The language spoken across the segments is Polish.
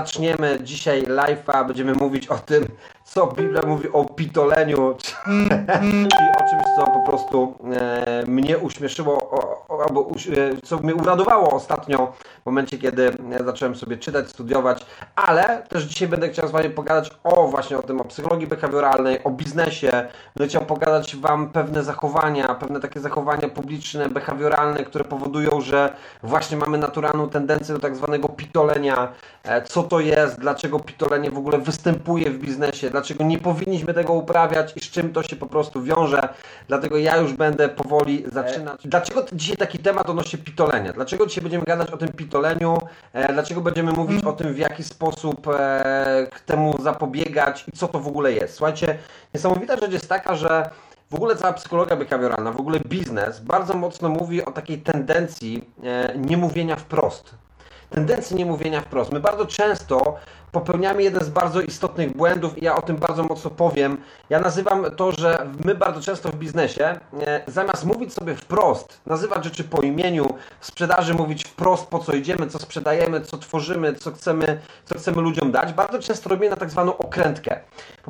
zaczniemy dzisiaj live'a, będziemy mówić o tym, co Biblia mówi o pitoleniu, czyli o czymś, co po prostu e, mnie uśmieszyło, o, o, albo uś, e, co mnie uradowało ostatnio, w momencie, kiedy zacząłem sobie czytać, studiować, ale też dzisiaj będę chciał z Wami pogadać o właśnie o tym, o psychologii behawioralnej, o biznesie, będę chciał pokazać Wam pewne zachowania, pewne takie zachowania publiczne, behawioralne, które powodują, że właśnie mamy naturalną tendencję do tak zwanego pitolenia, e, co to jest, dlaczego pitolenie w ogóle występuje w biznesie, dlaczego nie powinniśmy tego uprawiać i z czym to się po prostu wiąże. Dlatego ja już będę powoli zaczynać. Dlaczego dzisiaj taki temat odnośnie pitolenia? Dlaczego dzisiaj będziemy gadać o tym pitoleniu? E, Dlaczego będziemy mówić o tym, w jaki sposób e, temu zapobiegać i co to w ogóle jest? Słuchajcie, niesamowita rzecz jest taka, że w ogóle cała psychologia behawioralna, w ogóle biznes bardzo mocno mówi o takiej tendencji e, niemówienia wprost tendencji niemówienia wprost. My bardzo często popełniamy jeden z bardzo istotnych błędów i ja o tym bardzo mocno powiem. Ja nazywam to, że my bardzo często w biznesie, e, zamiast mówić sobie wprost, nazywać rzeczy po imieniu, w sprzedaży mówić wprost, po co idziemy, co sprzedajemy, co tworzymy, co chcemy, co chcemy ludziom dać, bardzo często robimy na tak zwaną okrętkę.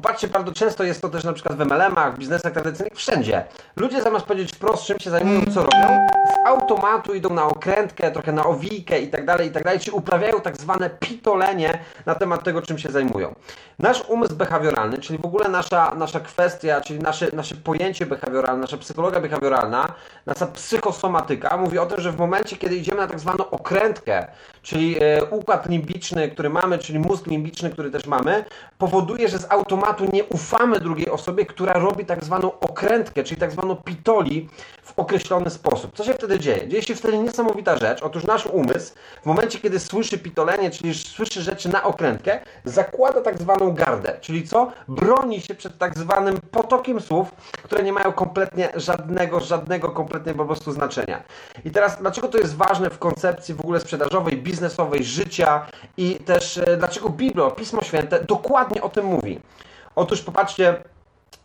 Popatrzcie, bardzo często jest to też na przykład w MLM-ach, w biznesach tradycyjnych, wszędzie. Ludzie zamiast powiedzieć wprost, czym się zajmują, co robią, z automatu idą na okrętkę, trochę na owijkę i tak dalej, i tak dalej, czyli uprawiają tak zwane pitolenie na temat tego, czym się zajmują. Nasz umysł behawioralny, czyli w ogóle nasza, nasza kwestia, czyli nasze, nasze pojęcie behawioralne, nasza psychologia behawioralna, nasza psychosomatyka mówi o tym, że w momencie, kiedy idziemy na tak zwaną okrętkę, czyli e, układ limbiczny, który mamy, czyli mózg limbiczny, który też mamy, powoduje, że z automatu nie ufamy drugiej osobie, która robi tak zwaną okrętkę, czyli tak zwaną pitoli w określony sposób. Co się wtedy dzieje? Dzieje się wtedy niesamowita rzecz. Otóż nasz umysł w momencie, kiedy słyszy pitolenie, czyli słyszy rzeczy na okrętkę, zakłada tak zwaną gardę, czyli co? Broni się przed tak zwanym potokiem słów, które nie mają kompletnie żadnego, żadnego kompletnie po prostu znaczenia. I teraz, dlaczego to jest ważne w koncepcji w ogóle sprzedażowej, biznesowej, życia i też e, dlaczego Biblia, Pismo Święte dokładnie o tym mówi? Otóż popatrzcie,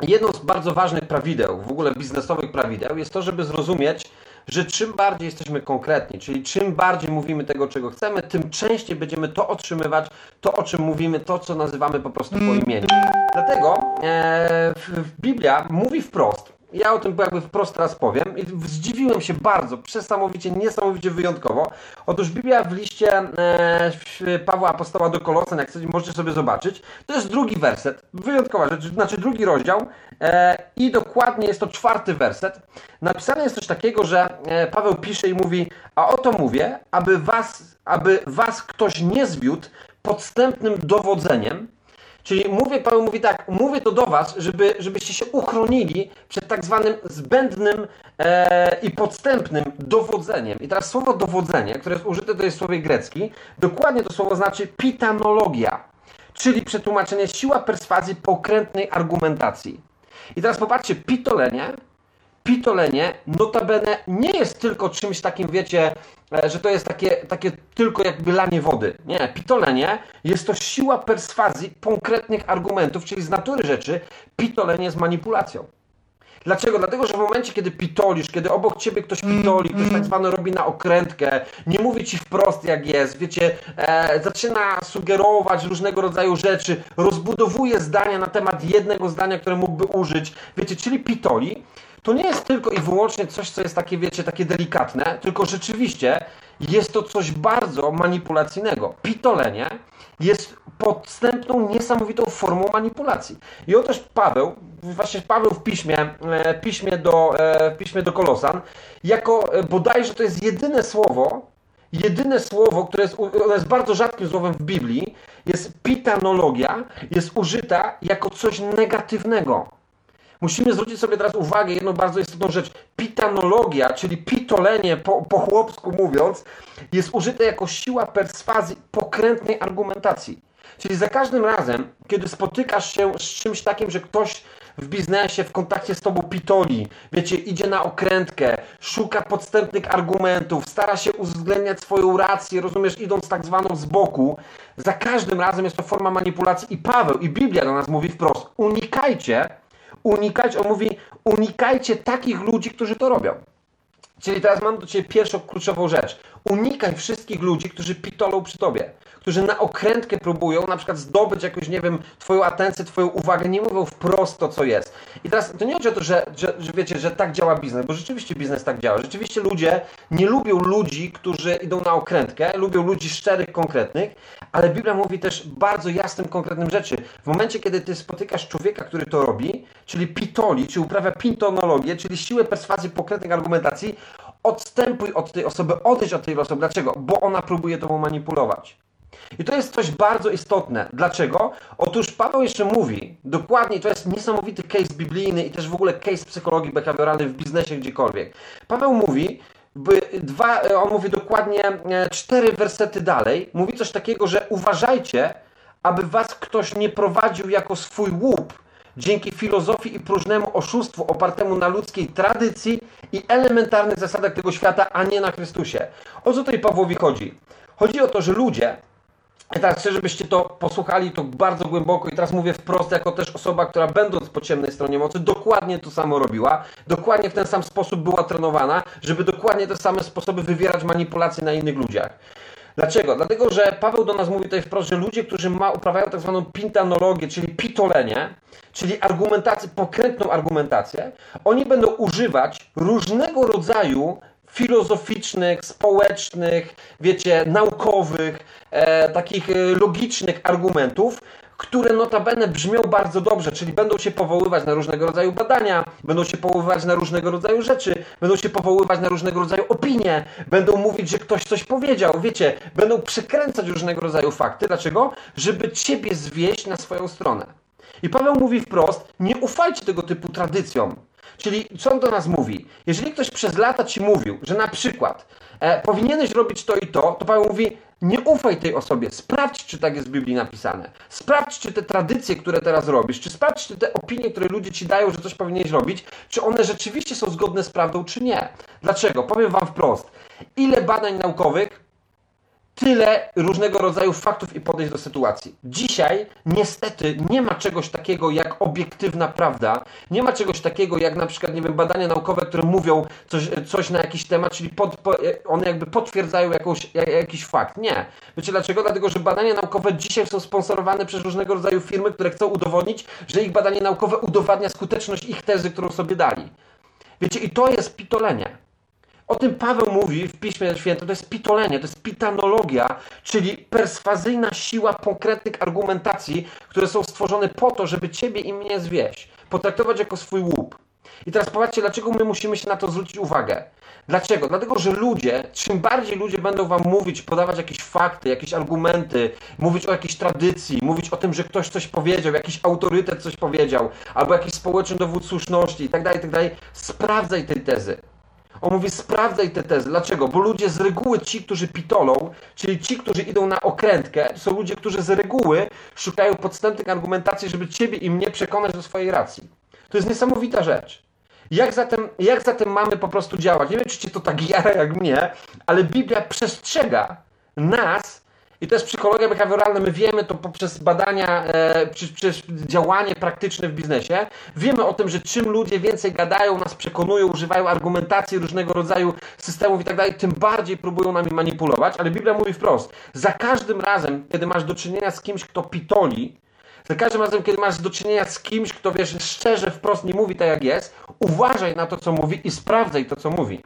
jedną z bardzo ważnych prawideł, w ogóle biznesowych prawideł, jest to, żeby zrozumieć, że czym bardziej jesteśmy konkretni, czyli czym bardziej mówimy tego, czego chcemy, tym częściej będziemy to otrzymywać, to o czym mówimy, to co nazywamy po prostu po imieniu. Dlatego e, Biblia mówi wprost, ja o tym jakby wprost teraz powiem i zdziwiłem się bardzo, przesamowicie, niesamowicie wyjątkowo. Otóż Biblia w liście e, Pawła Apostoła do Kolosan, jak chcecie, możecie sobie zobaczyć, to jest drugi werset, wyjątkowa rzecz, znaczy drugi rozdział e, i dokładnie jest to czwarty werset. Napisane jest coś takiego, że e, Paweł pisze i mówi, a oto mówię, aby was, aby was ktoś nie zwiódł podstępnym dowodzeniem, Czyli mówię, Paweł mówi tak, mówię to do was, żeby, żebyście się uchronili przed tak zwanym zbędnym e, i podstępnym dowodzeniem. I teraz słowo dowodzenie, które jest użyte, to jest słowie grecki, dokładnie to słowo znaczy pitanologia, czyli przetłumaczenie siła perswazji pokrętnej argumentacji. I teraz popatrzcie, pitolenie pitolenie notabene nie jest tylko czymś takim, wiecie, e, że to jest takie, takie tylko jakby lanie wody. Nie, pitolenie jest to siła perswazji konkretnych argumentów, czyli z natury rzeczy pitolenie jest manipulacją. Dlaczego? Dlatego, że w momencie, kiedy pitolisz, kiedy obok ciebie ktoś pitoli, ktoś tak zwany robi na okrętkę, nie mówi ci wprost jak jest, wiecie, e, zaczyna sugerować różnego rodzaju rzeczy, rozbudowuje zdania na temat jednego zdania, które mógłby użyć, wiecie, czyli pitoli, to nie jest tylko i wyłącznie coś, co jest takie, wiecie, takie delikatne, tylko rzeczywiście jest to coś bardzo manipulacyjnego. Pitolenie jest podstępną, niesamowitą formą manipulacji. I otóż Paweł, właśnie Paweł w piśmie, e, piśmie do, e, piśmie do Kolosan, jako e, bodajże to jest jedyne słowo, jedyne słowo, które jest, jest bardzo rzadkim słowem w Biblii, jest pitanologia, jest użyta jako coś negatywnego. Musimy zwrócić sobie teraz uwagę, jedną bardzo istotną rzecz. Pitanologia, czyli pitolenie po, po chłopsku mówiąc, jest użyte jako siła perswazji pokrętnej argumentacji. Czyli za każdym razem, kiedy spotykasz się z czymś takim, że ktoś w biznesie, w kontakcie z tobą pitoli, wiecie, idzie na okrętkę, szuka podstępnych argumentów, stara się uwzględniać swoją rację, rozumiesz, idąc tak zwaną z boku, za każdym razem jest to forma manipulacji i Paweł, i Biblia do nas mówi wprost, unikajcie unikać, on mówi, unikajcie takich ludzi, którzy to robią. Czyli teraz mam do Ciebie pierwszą kluczową rzecz. Unikaj wszystkich ludzi, którzy pitolą przy Tobie, którzy na okrętkę próbują na przykład zdobyć jakąś, nie wiem, twoją atencję, twoją uwagę, nie mówią wprost to, co jest. I teraz to nie chodzi o to, że, że, że wiecie, że tak działa biznes, bo rzeczywiście biznes tak działa. Rzeczywiście ludzie nie lubią ludzi, którzy idą na okrętkę, lubią ludzi szczerych, konkretnych, ale Biblia mówi też bardzo jasnym, konkretnym rzeczy. W momencie, kiedy ty spotykasz człowieka, który to robi, czyli pitoli, czy uprawia pintonologię, czyli siłę perswazji, konkretnych argumentacji, odstępuj od tej osoby, odejdź od tej osoby. Dlaczego? Bo ona próbuje tobą manipulować. I to jest coś bardzo istotne. Dlaczego? Otóż Paweł jeszcze mówi, dokładnie, to jest niesamowity case biblijny i też w ogóle case psychologii behawioralnej w biznesie gdziekolwiek. Paweł mówi, by dwa, on mówi dokładnie e, cztery wersety dalej, mówi coś takiego, że uważajcie, aby was ktoś nie prowadził jako swój łup, dzięki filozofii i próżnemu oszustwu opartemu na ludzkiej tradycji i elementarnych zasadach tego świata, a nie na Chrystusie. O co tutaj Pawłowi chodzi? Chodzi o to, że ludzie, i teraz chcę, żebyście to posłuchali to bardzo głęboko i teraz mówię wprost, jako też osoba, która będąc po ciemnej stronie mocy, dokładnie to samo robiła, dokładnie w ten sam sposób była trenowana, żeby dokładnie te same sposoby wywierać manipulacje na innych ludziach. Dlaczego? Dlatego, że Paweł do nas mówi tutaj wprost, że ludzie, którzy ma, uprawiają tak zwaną pintanologię, czyli pitolenie, czyli argumentację, pokrętną argumentację, oni będą używać różnego rodzaju filozoficznych, społecznych, wiecie, naukowych, e, takich e, logicznych argumentów, które notabene brzmią bardzo dobrze, czyli będą się powoływać na różnego rodzaju badania, będą się powoływać na różnego rodzaju rzeczy, będą się powoływać na różnego rodzaju opinie, będą mówić, że ktoś coś powiedział, wiecie, będą przekręcać różnego rodzaju fakty. Dlaczego? Żeby ciebie zwieść na swoją stronę. I Paweł mówi wprost: nie ufajcie tego typu tradycjom. Czyli co on do nas mówi? Jeżeli ktoś przez lata ci mówił, że na przykład e, powinieneś robić to i to, to Paweł mówi, nie ufaj tej osobie, sprawdź, czy tak jest w Biblii napisane. Sprawdź, czy te tradycje, które teraz robisz, czy sprawdź, czy te opinie, które ludzie ci dają, że coś powinieneś robić, czy one rzeczywiście są zgodne z prawdą, czy nie. Dlaczego? Powiem wam wprost. Ile badań naukowych tyle różnego rodzaju faktów i podejść do sytuacji. Dzisiaj niestety nie ma czegoś takiego jak obiektywna prawda, nie ma czegoś takiego jak na przykład, nie wiem, badania naukowe, które mówią coś, coś na jakiś temat, czyli pod, po, one jakby potwierdzają jakąś, jak, jakiś fakt. Nie. Wiecie dlaczego? Dlatego, że badania naukowe dzisiaj są sponsorowane przez różnego rodzaju firmy, które chcą udowodnić, że ich badanie naukowe udowadnia skuteczność ich tezy, którą sobie dali. Wiecie, i to jest pitolenie. O tym Paweł mówi w Piśmie Świętym, to jest pitolenie, to jest pitanologia, czyli perswazyjna siła konkretnych argumentacji, które są stworzone po to, żeby ciebie i mnie zwieść, potraktować jako swój łup. I teraz popatrzcie, dlaczego my musimy się na to zwrócić uwagę. Dlaczego? Dlatego, że ludzie, czym bardziej ludzie będą wam mówić, podawać jakieś fakty, jakieś argumenty, mówić o jakiejś tradycji, mówić o tym, że ktoś coś powiedział, jakiś autorytet coś powiedział, albo jakiś społeczny dowód słuszności itd., tak itd., tak sprawdzaj tej tezy. On mówi, sprawdzaj te tezy. Dlaczego? Bo ludzie z reguły, ci, którzy pitolą, czyli ci, którzy idą na okrętkę, są ludzie, którzy z reguły szukają podstępnych argumentacji, żeby ciebie i mnie przekonać do swojej racji. To jest niesamowita rzecz. Jak zatem, jak zatem mamy po prostu działać? Nie wiem, czy cię to tak jara jak mnie, ale Biblia przestrzega nas i to jest psychologia behawioralna. My wiemy to poprzez badania, e, przez działanie praktyczne w biznesie. Wiemy o tym, że czym ludzie więcej gadają, nas przekonują, używają argumentacji różnego rodzaju systemów i tak dalej, tym bardziej próbują nami manipulować. Ale Biblia mówi wprost: za każdym razem, kiedy masz do czynienia z kimś, kto pitoli, za każdym razem, kiedy masz do czynienia z kimś, kto wiesz, szczerze, wprost nie mówi tak jak jest, uważaj na to, co mówi i sprawdzaj to, co mówi.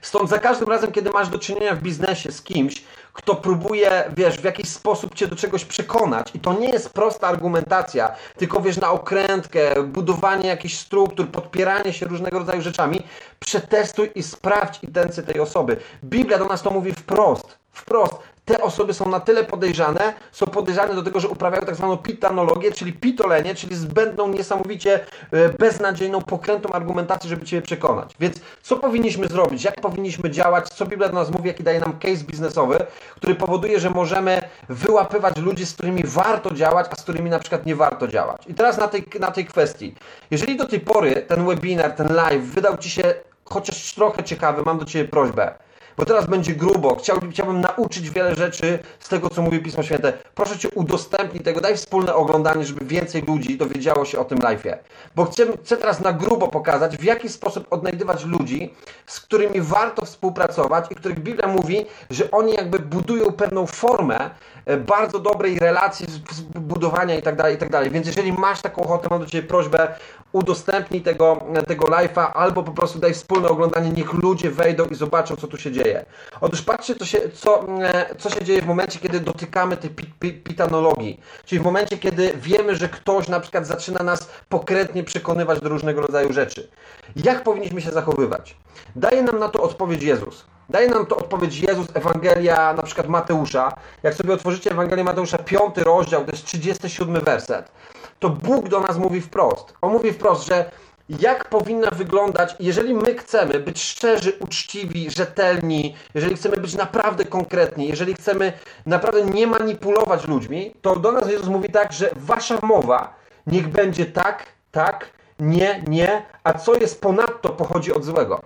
Stąd za każdym razem, kiedy masz do czynienia w biznesie z kimś, kto próbuje, wiesz, w jakiś sposób cię do czegoś przekonać, i to nie jest prosta argumentacja, tylko wiesz, na okrętkę, budowanie jakichś struktur, podpieranie się różnego rodzaju rzeczami, przetestuj i sprawdź intencje tej osoby. Biblia do nas to mówi wprost. Wprost te osoby są na tyle podejrzane, są podejrzane do tego, że uprawiają tak zwaną pitanologię, czyli pitolenie, czyli zbędną, niesamowicie e, beznadziejną, pokrętą argumentację, żeby Ciebie przekonać. Więc co powinniśmy zrobić? Jak powinniśmy działać? Co Biblia do nas mówi? Jaki daje nam case biznesowy, który powoduje, że możemy wyłapywać ludzi, z którymi warto działać, a z którymi na przykład nie warto działać. I teraz na tej, na tej kwestii. Jeżeli do tej pory ten webinar, ten live wydał Ci się chociaż trochę ciekawy, mam do Ciebie prośbę bo teraz będzie grubo. Chciałbym, nauczyć wiele rzeczy z tego, co mówi Pismo Święte. Proszę Cię, udostępnij tego, daj wspólne oglądanie, żeby więcej ludzi dowiedziało się o tym live'ie. Bo chcę, chcę teraz na grubo pokazać, w jaki sposób odnajdywać ludzi, z którymi warto współpracować i których Biblia mówi, że oni jakby budują pewną formę e, bardzo dobrej relacji, budowania i tak dalej, i tak. Więc jeżeli masz taką ochotę, mam do Ciebie prośbę, udostępnij tego, tego live'a albo po prostu daj wspólne oglądanie, niech ludzie wejdą i zobaczą, co tu się dzieje. Otóż patrzcie, co się, co, e, co się dzieje w momencie, kiedy dotykamy tej pitanologii. Czyli w momencie, kiedy wiemy, że ktoś na przykład zaczyna nas pokrętnie przekonywać do różnego rodzaju rzeczy. Jak powinniśmy się zachowywać? Daje nam na to odpowiedź Jezus. Daje nam to odpowiedź Jezus, Ewangelia na przykład Mateusza. Jak sobie otworzycie Ewangelię Mateusza, piąty rozdział, to jest 37 werset to Bóg do nas mówi wprost. On mówi wprost, że jak powinna wyglądać, jeżeli my chcemy być szczerzy, uczciwi, rzetelni, jeżeli chcemy być naprawdę konkretni, jeżeli chcemy naprawdę nie manipulować ludźmi, to do nas Jezus mówi tak, że wasza mowa niech będzie tak, tak, nie, nie, a co jest ponadto pochodzi od złego.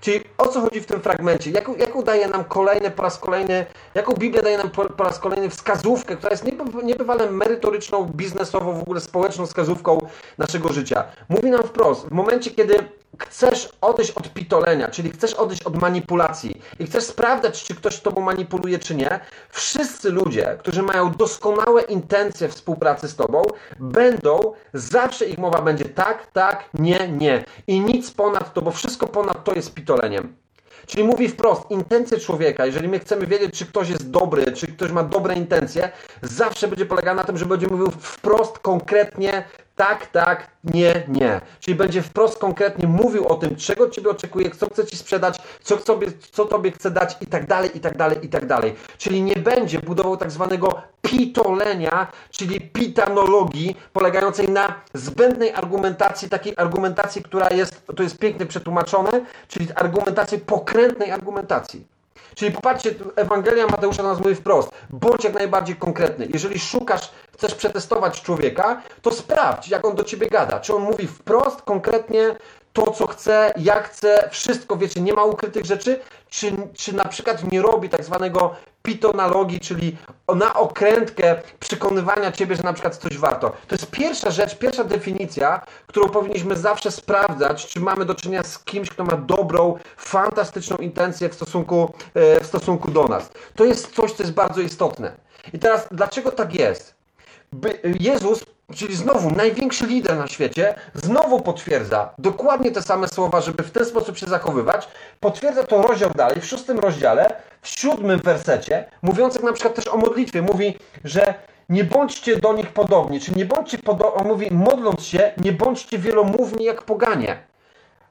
Czyli o co chodzi w tym fragmencie? Jaką, jaką daje nam kolejny, po raz kolejny, jaką Biblia daje nam po, po raz kolejny wskazówkę, która jest niebywale merytoryczną, biznesową, w ogóle społeczną wskazówką naszego życia. Mówi nam wprost, w momencie, kiedy chcesz odejść od pitolenia, czyli chcesz odejść od manipulacji i chcesz sprawdzać, czy ktoś tobą manipuluje, czy nie, wszyscy ludzie, którzy mają doskonałe intencje współpracy z tobą, będą, zawsze ich mowa będzie tak, tak, nie, nie. I nic ponad to, bo wszystko ponad to jest pitoleniem. Czyli mówi wprost, intencje człowieka, jeżeli my chcemy wiedzieć, czy ktoś jest dobry, czy ktoś ma dobre intencje, zawsze będzie polegała na tym, że będzie mówił wprost, konkretnie, tak, tak, nie, nie. Czyli będzie wprost konkretnie mówił o tym, czego Ciebie oczekuje, co chce Ci sprzedać, co, sobie, co Tobie chce dać i tak dalej, i tak dalej, i tak dalej. Czyli nie będzie budował tak zwanego pitolenia, czyli pitanologii, polegającej na zbędnej argumentacji, takiej argumentacji, która jest, to jest pięknie przetłumaczone, czyli argumentacji, pokrętnej argumentacji. Czyli popatrzcie, Ewangelia Mateusza nas mówi wprost, bądź jak najbardziej konkretny. Jeżeli szukasz, chcesz przetestować człowieka, to sprawdź, jak on do ciebie gada. Czy on mówi wprost, konkretnie to, co chce, jak chce, wszystko, wiecie, nie ma ukrytych rzeczy, czy, czy na przykład nie robi tak zwanego pitonalogii, czyli na okrętkę przekonywania ciebie, że na przykład coś warto. To jest pierwsza rzecz, pierwsza definicja, którą powinniśmy zawsze sprawdzać, czy mamy do czynienia z kimś, kto ma dobrą, fantastyczną intencję w stosunku, e, w stosunku do nas. To jest coś, co jest bardzo istotne. I teraz, dlaczego tak jest? Jezus Czyli znowu największy lider na świecie znowu potwierdza dokładnie te same słowa, żeby w ten sposób się zachowywać. Potwierdza to rozdział dalej, w szóstym rozdziale, w siódmym wersecie, mówiącym na przykład też o modlitwie. Mówi, że nie bądźcie do nich podobni, czyli nie bądźcie podobni, mówi, modląc się, nie bądźcie wielomówni jak poganie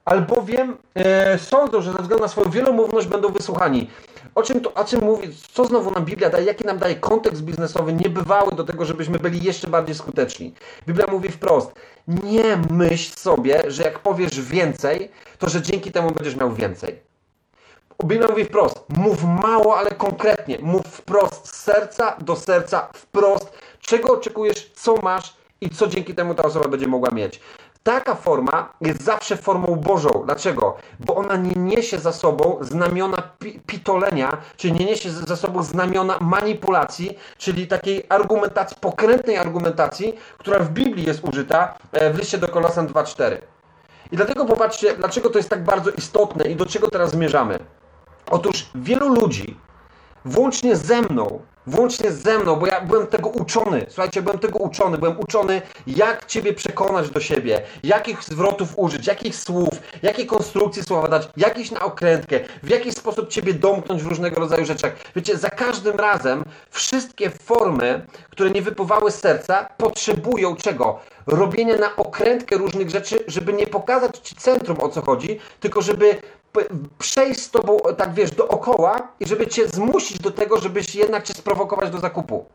albowiem e, sądzą, że ze względu na swoją wielomówność będą wysłuchani. O czym, to, o czym mówi, co znowu nam Biblia daje, jaki nam daje kontekst biznesowy niebywały do tego, żebyśmy byli jeszcze bardziej skuteczni. Biblia mówi wprost, nie myśl sobie, że jak powiesz więcej, to że dzięki temu będziesz miał więcej. Biblia mówi wprost, mów mało, ale konkretnie, mów wprost z serca do serca, wprost, czego oczekujesz, co masz i co dzięki temu ta osoba będzie mogła mieć. Taka forma jest zawsze formą Bożą. Dlaczego? Bo ona nie niesie za sobą znamiona pitolenia, czyli nie niesie za sobą znamiona manipulacji, czyli takiej argumentacji, pokrętnej argumentacji, która w Biblii jest użyta e, w liście do Kolosan 2.4. I dlatego popatrzcie, dlaczego to jest tak bardzo istotne i do czego teraz zmierzamy. Otóż wielu ludzi, włącznie ze mną, Włącznie ze mną, bo ja byłem tego uczony. Słuchajcie, byłem tego uczony. Byłem uczony, jak Ciebie przekonać do siebie, jakich zwrotów użyć, jakich słów, jakie konstrukcje słowa dać, jakieś na okrętkę, w jaki sposób Ciebie domknąć w różnego rodzaju rzeczach. Wiecie, za każdym razem wszystkie formy, które nie wypływały z serca, potrzebują czego? Robienia na okrętkę różnych rzeczy, żeby nie pokazać Ci centrum o co chodzi, tylko żeby przejść z tobą, tak wiesz, dookoła i żeby cię zmusić do tego, żebyś jednak cię sprowokować do zakupu.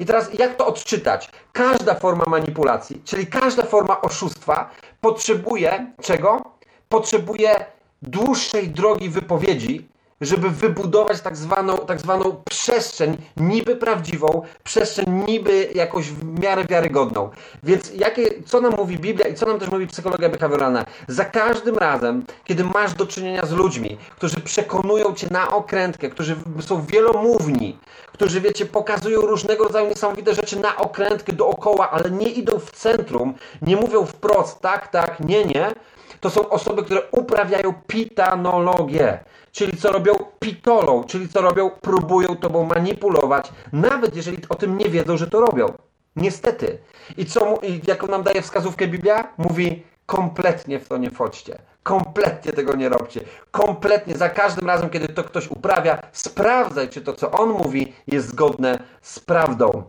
I teraz jak to odczytać? Każda forma manipulacji, czyli każda forma oszustwa potrzebuje czego? Potrzebuje dłuższej drogi wypowiedzi, żeby wybudować tak zwaną, tak zwaną przestrzeń niby prawdziwą, przestrzeń niby jakoś w miarę wiarygodną. Więc jakie, co nam mówi Biblia i co nam też mówi psychologia behawioralna? Za każdym razem, kiedy masz do czynienia z ludźmi, którzy przekonują cię na okrętkę, którzy są wielomówni, którzy, wiecie, pokazują różnego rodzaju niesamowite rzeczy na okrętkę dookoła, ale nie idą w centrum, nie mówią wprost tak, tak, nie, nie, to są osoby, które uprawiają pitanologię. Czyli co robią? Pitolą, czyli co robią? Próbują tobą manipulować, nawet jeżeli o tym nie wiedzą, że to robią. Niestety. I co, i jaką nam daje wskazówkę Biblia? Mówi, kompletnie w to nie wchodźcie. Kompletnie tego nie robcie. Kompletnie za każdym razem, kiedy to ktoś uprawia, sprawdzaj, czy to, co on mówi, jest zgodne z prawdą.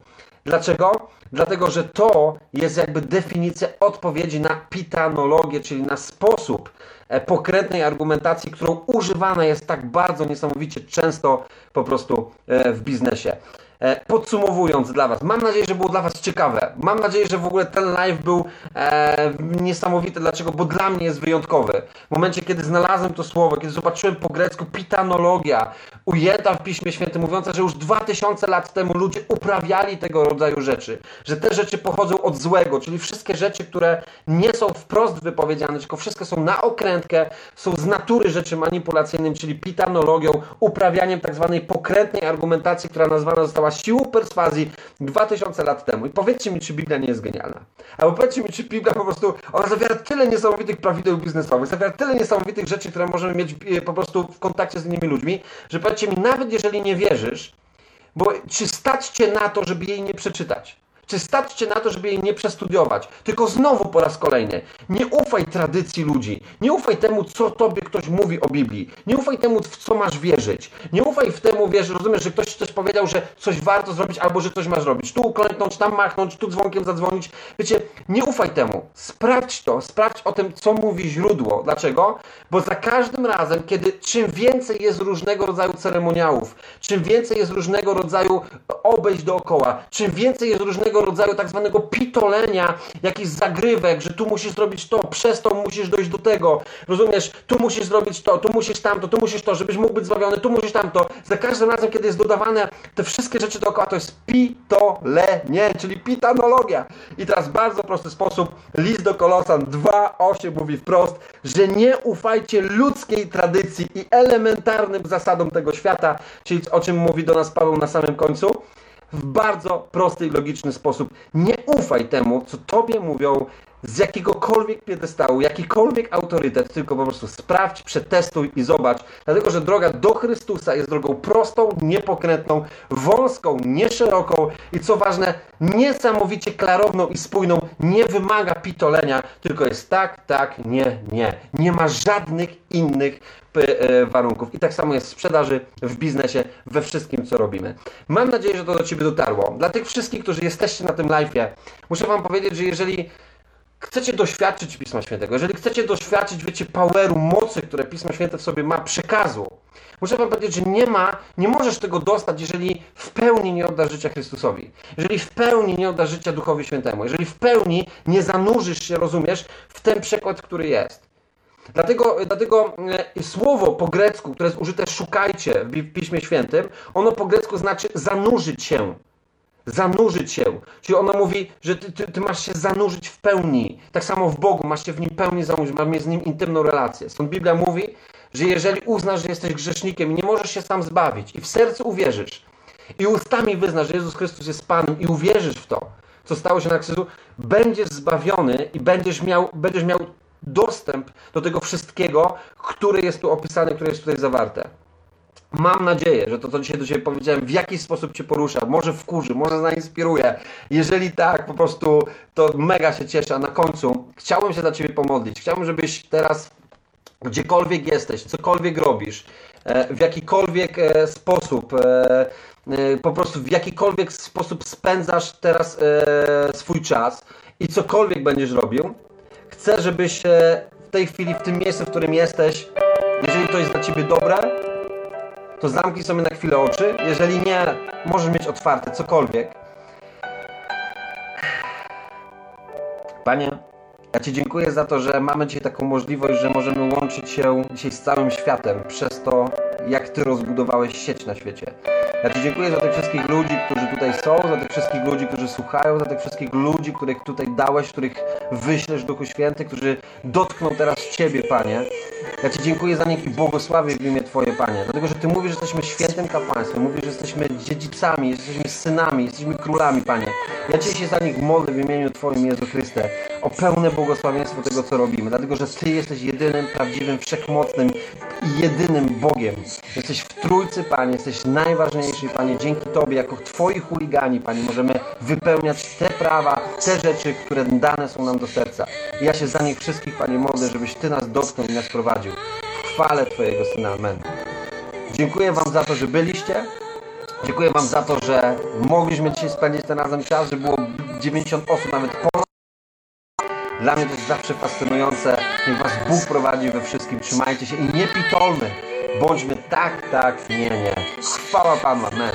Dlaczego? Dlatego, że to jest jakby definicja odpowiedzi na pitanologię, czyli na sposób e, pokrętnej argumentacji, którą używana jest tak bardzo niesamowicie często po prostu e, w biznesie. E, podsumowując dla Was, mam nadzieję, że było dla Was ciekawe. Mam nadzieję, że w ogóle ten live był e, niesamowity. Dlaczego? Bo dla mnie jest wyjątkowy. W momencie, kiedy znalazłem to słowo, kiedy zobaczyłem po grecku pitanologia, ujęta w Piśmie Świętym, mówiąca, że już 2000 lat temu ludzie uprawiali tego rodzaju rzeczy, że te rzeczy pochodzą od złego, czyli wszystkie rzeczy, które nie są wprost wypowiedziane, tylko wszystkie są na okrętkę, są z natury rzeczy manipulacyjnym, czyli pitanologią, uprawianiem tak zwanej pokrętnej argumentacji, która nazwana została siłą perswazji 2000 lat temu. I powiedzcie mi, czy Biblia nie jest genialna. Albo powiedzcie mi, czy Biblia po prostu, ona zawiera tyle niesamowitych prawideł biznesowych, zawiera tyle niesamowitych rzeczy, które możemy mieć e, po prostu w kontakcie z innymi ludźmi, że powiedzcie mi, nawet jeżeli nie wierzysz, bo czy stać cię na to, żeby jej nie przeczytać? Czy stać cię na to, żeby jej nie przestudiować? Tylko znowu po raz kolejny, nie ufaj tradycji ludzi. Nie ufaj temu, co tobie ktoś mówi o Biblii. Nie ufaj temu, w co masz wierzyć. Nie ufaj w temu, wiesz, rozumiesz, że ktoś coś powiedział, że coś warto zrobić albo że coś masz robić. Tu uklęknąć, tam machnąć, tu dzwonkiem zadzwonić. Wiecie, nie ufaj temu. Sprawdź to, sprawdź o tym, co mówi źródło. Dlaczego? Bo za każdym razem, kiedy czym więcej jest różnego rodzaju ceremoniałów, czym więcej jest różnego rodzaju obejść dookoła, czym więcej jest różnego rodzaju tak zwanego pitolenia, jakichś zagrywek, że tu musisz zrobić to, przez to musisz dojść do tego, rozumiesz, tu musisz zrobić to, tu musisz tamto, tu musisz to, żebyś mógł być zbawiony, tu musisz tamto. Za każdym razem, kiedy jest dodawane te wszystkie rzeczy dookoła, to jest pitolenie, czyli pitanologia. I teraz bardzo prosty sposób, list do Kolosan 2.8 mówi wprost, że nie ufajcie ludzkiej tradycji i elementarnym zasadom tego świata, czyli o czym mówi do nas Paweł na samym końcu, w bardzo prosty i logiczny sposób. Nie ufaj temu, co tobie mówią z jakiegokolwiek piedestału, jakikolwiek autorytet, tylko po prostu sprawdź, przetestuj i zobacz. Dlatego, że droga do Chrystusa jest drogą prostą, niepokrętną, wąską, nieszeroką i co ważne, niesamowicie klarowną i spójną. Nie wymaga pitolenia, tylko jest tak, tak, nie, nie. Nie ma żadnych innych e, warunków. I tak samo jest w sprzedaży, w biznesie, we wszystkim, co robimy. Mam nadzieję, że to do Ciebie dotarło. Dla tych wszystkich, którzy jesteście na tym live'ie, muszę Wam powiedzieć, że jeżeli chcecie doświadczyć Pisma Świętego, jeżeli chcecie doświadczyć, wiecie, poweru, mocy, które Pismo Święte w sobie ma, przekazu, muszę wam powiedzieć, że nie ma, nie możesz tego dostać, jeżeli w pełni nie oddasz życia Chrystusowi. Jeżeli w pełni nie oddasz życia Duchowi Świętemu. Jeżeli w pełni nie zanurzysz się, rozumiesz, w ten przekład, który jest. Dlatego, dlatego e, słowo po grecku, które jest użyte szukajcie w Piśmie Świętym, ono po grecku znaczy zanurzyć się zanurzyć się. Czyli ona mówi, że ty, ty, ty, masz się zanurzyć w pełni. Tak samo w Bogu, masz się w Nim pełni zanurzyć, masz mieć z Nim intymną relację. Stąd Biblia mówi, że jeżeli uznasz, że jesteś grzesznikiem i nie możesz się sam zbawić i w sercu uwierzysz i ustami wyznasz, że Jezus Chrystus jest Panem i uwierzysz w to, co stało się na krzyżu, będziesz zbawiony i będziesz miał, będziesz miał dostęp do tego wszystkiego, które jest tu opisane, które jest tutaj zawarte. Mam nadzieję, że to, co dzisiaj do Ciebie powiedziałem, w jakiś sposób Cię porusza, może wkurzy, może zainspiruje. Jeżeli tak, po prostu to mega się cieszę. A na końcu chciałbym się dla Ciebie pomodlić. Chciałbym, żebyś teraz, gdziekolwiek jesteś, cokolwiek robisz, e, w jakikolwiek e, sposób, e, po prostu w jakikolwiek sposób spędzasz teraz swój czas i cokolwiek będziesz robił, chcę, żebyś w tej chwili, w tym miejscu, w którym jesteś, jeżeli to jest dla Ciebie dobre, to zamknij sobie na chwilę oczy. Jeżeli nie, możesz mieć otwarte cokolwiek. Panie, Ja Ci dziękuję za to, że mamy dzisiaj taką możliwość, że możemy łączyć się dzisiaj z całym światem przez to, jak Ty rozbudowałeś sieć na świecie. Ja Ci dziękuję za tych wszystkich ludzi, którzy tutaj są, za tych wszystkich ludzi, którzy słuchają, za tych wszystkich ludzi, których tutaj dałeś, których wyślesz Duchu Święty, którzy dotkną teraz Ciebie, Panie. Ja Ci dziękuję za nich i błogosławię w imię Twoje, Panie. Dlatego, że Ty mówisz, że jesteśmy świętym kapłaństwem, mówisz, że jesteśmy dziedzicami, jesteśmy synami, jesteśmy królami, Panie. Ja Cię się za nich modlę w imieniu Twoim, Jezu Chryste, o pełne błogosławieństwo tego, co robimy. Dlatego, że Ty jesteś jedynym, prawdziwym, wszechmocnym i jedynym Bogiem. Jesteś w Trójcy, Panie, jesteś najważniejszy, Panie. Dzięki Tobie, jako Twoi chuligani, Panie, możemy wypełniać te prawa, te rzeczy, które dane są nam do serca. I ja się za nich wszystkich, Panie, modlę, żebyś Ty nas dotknął i nas prowadził. W chwale Twojego Syna. Amen. Dziękuję Wam za to, że byliście. Dziękuję Wam za to, że mogliśmy dzisiaj spędzić ten razem czas, że było 90 osób, nawet ponad. Dla mnie to jest zawsze fascynujące. Niech Was Bóg prowadzi we wszystkim. Trzymajcie się i nie pitolmy. Bądźmy tak, tak, nie, nie. Chwała Panu. Amen.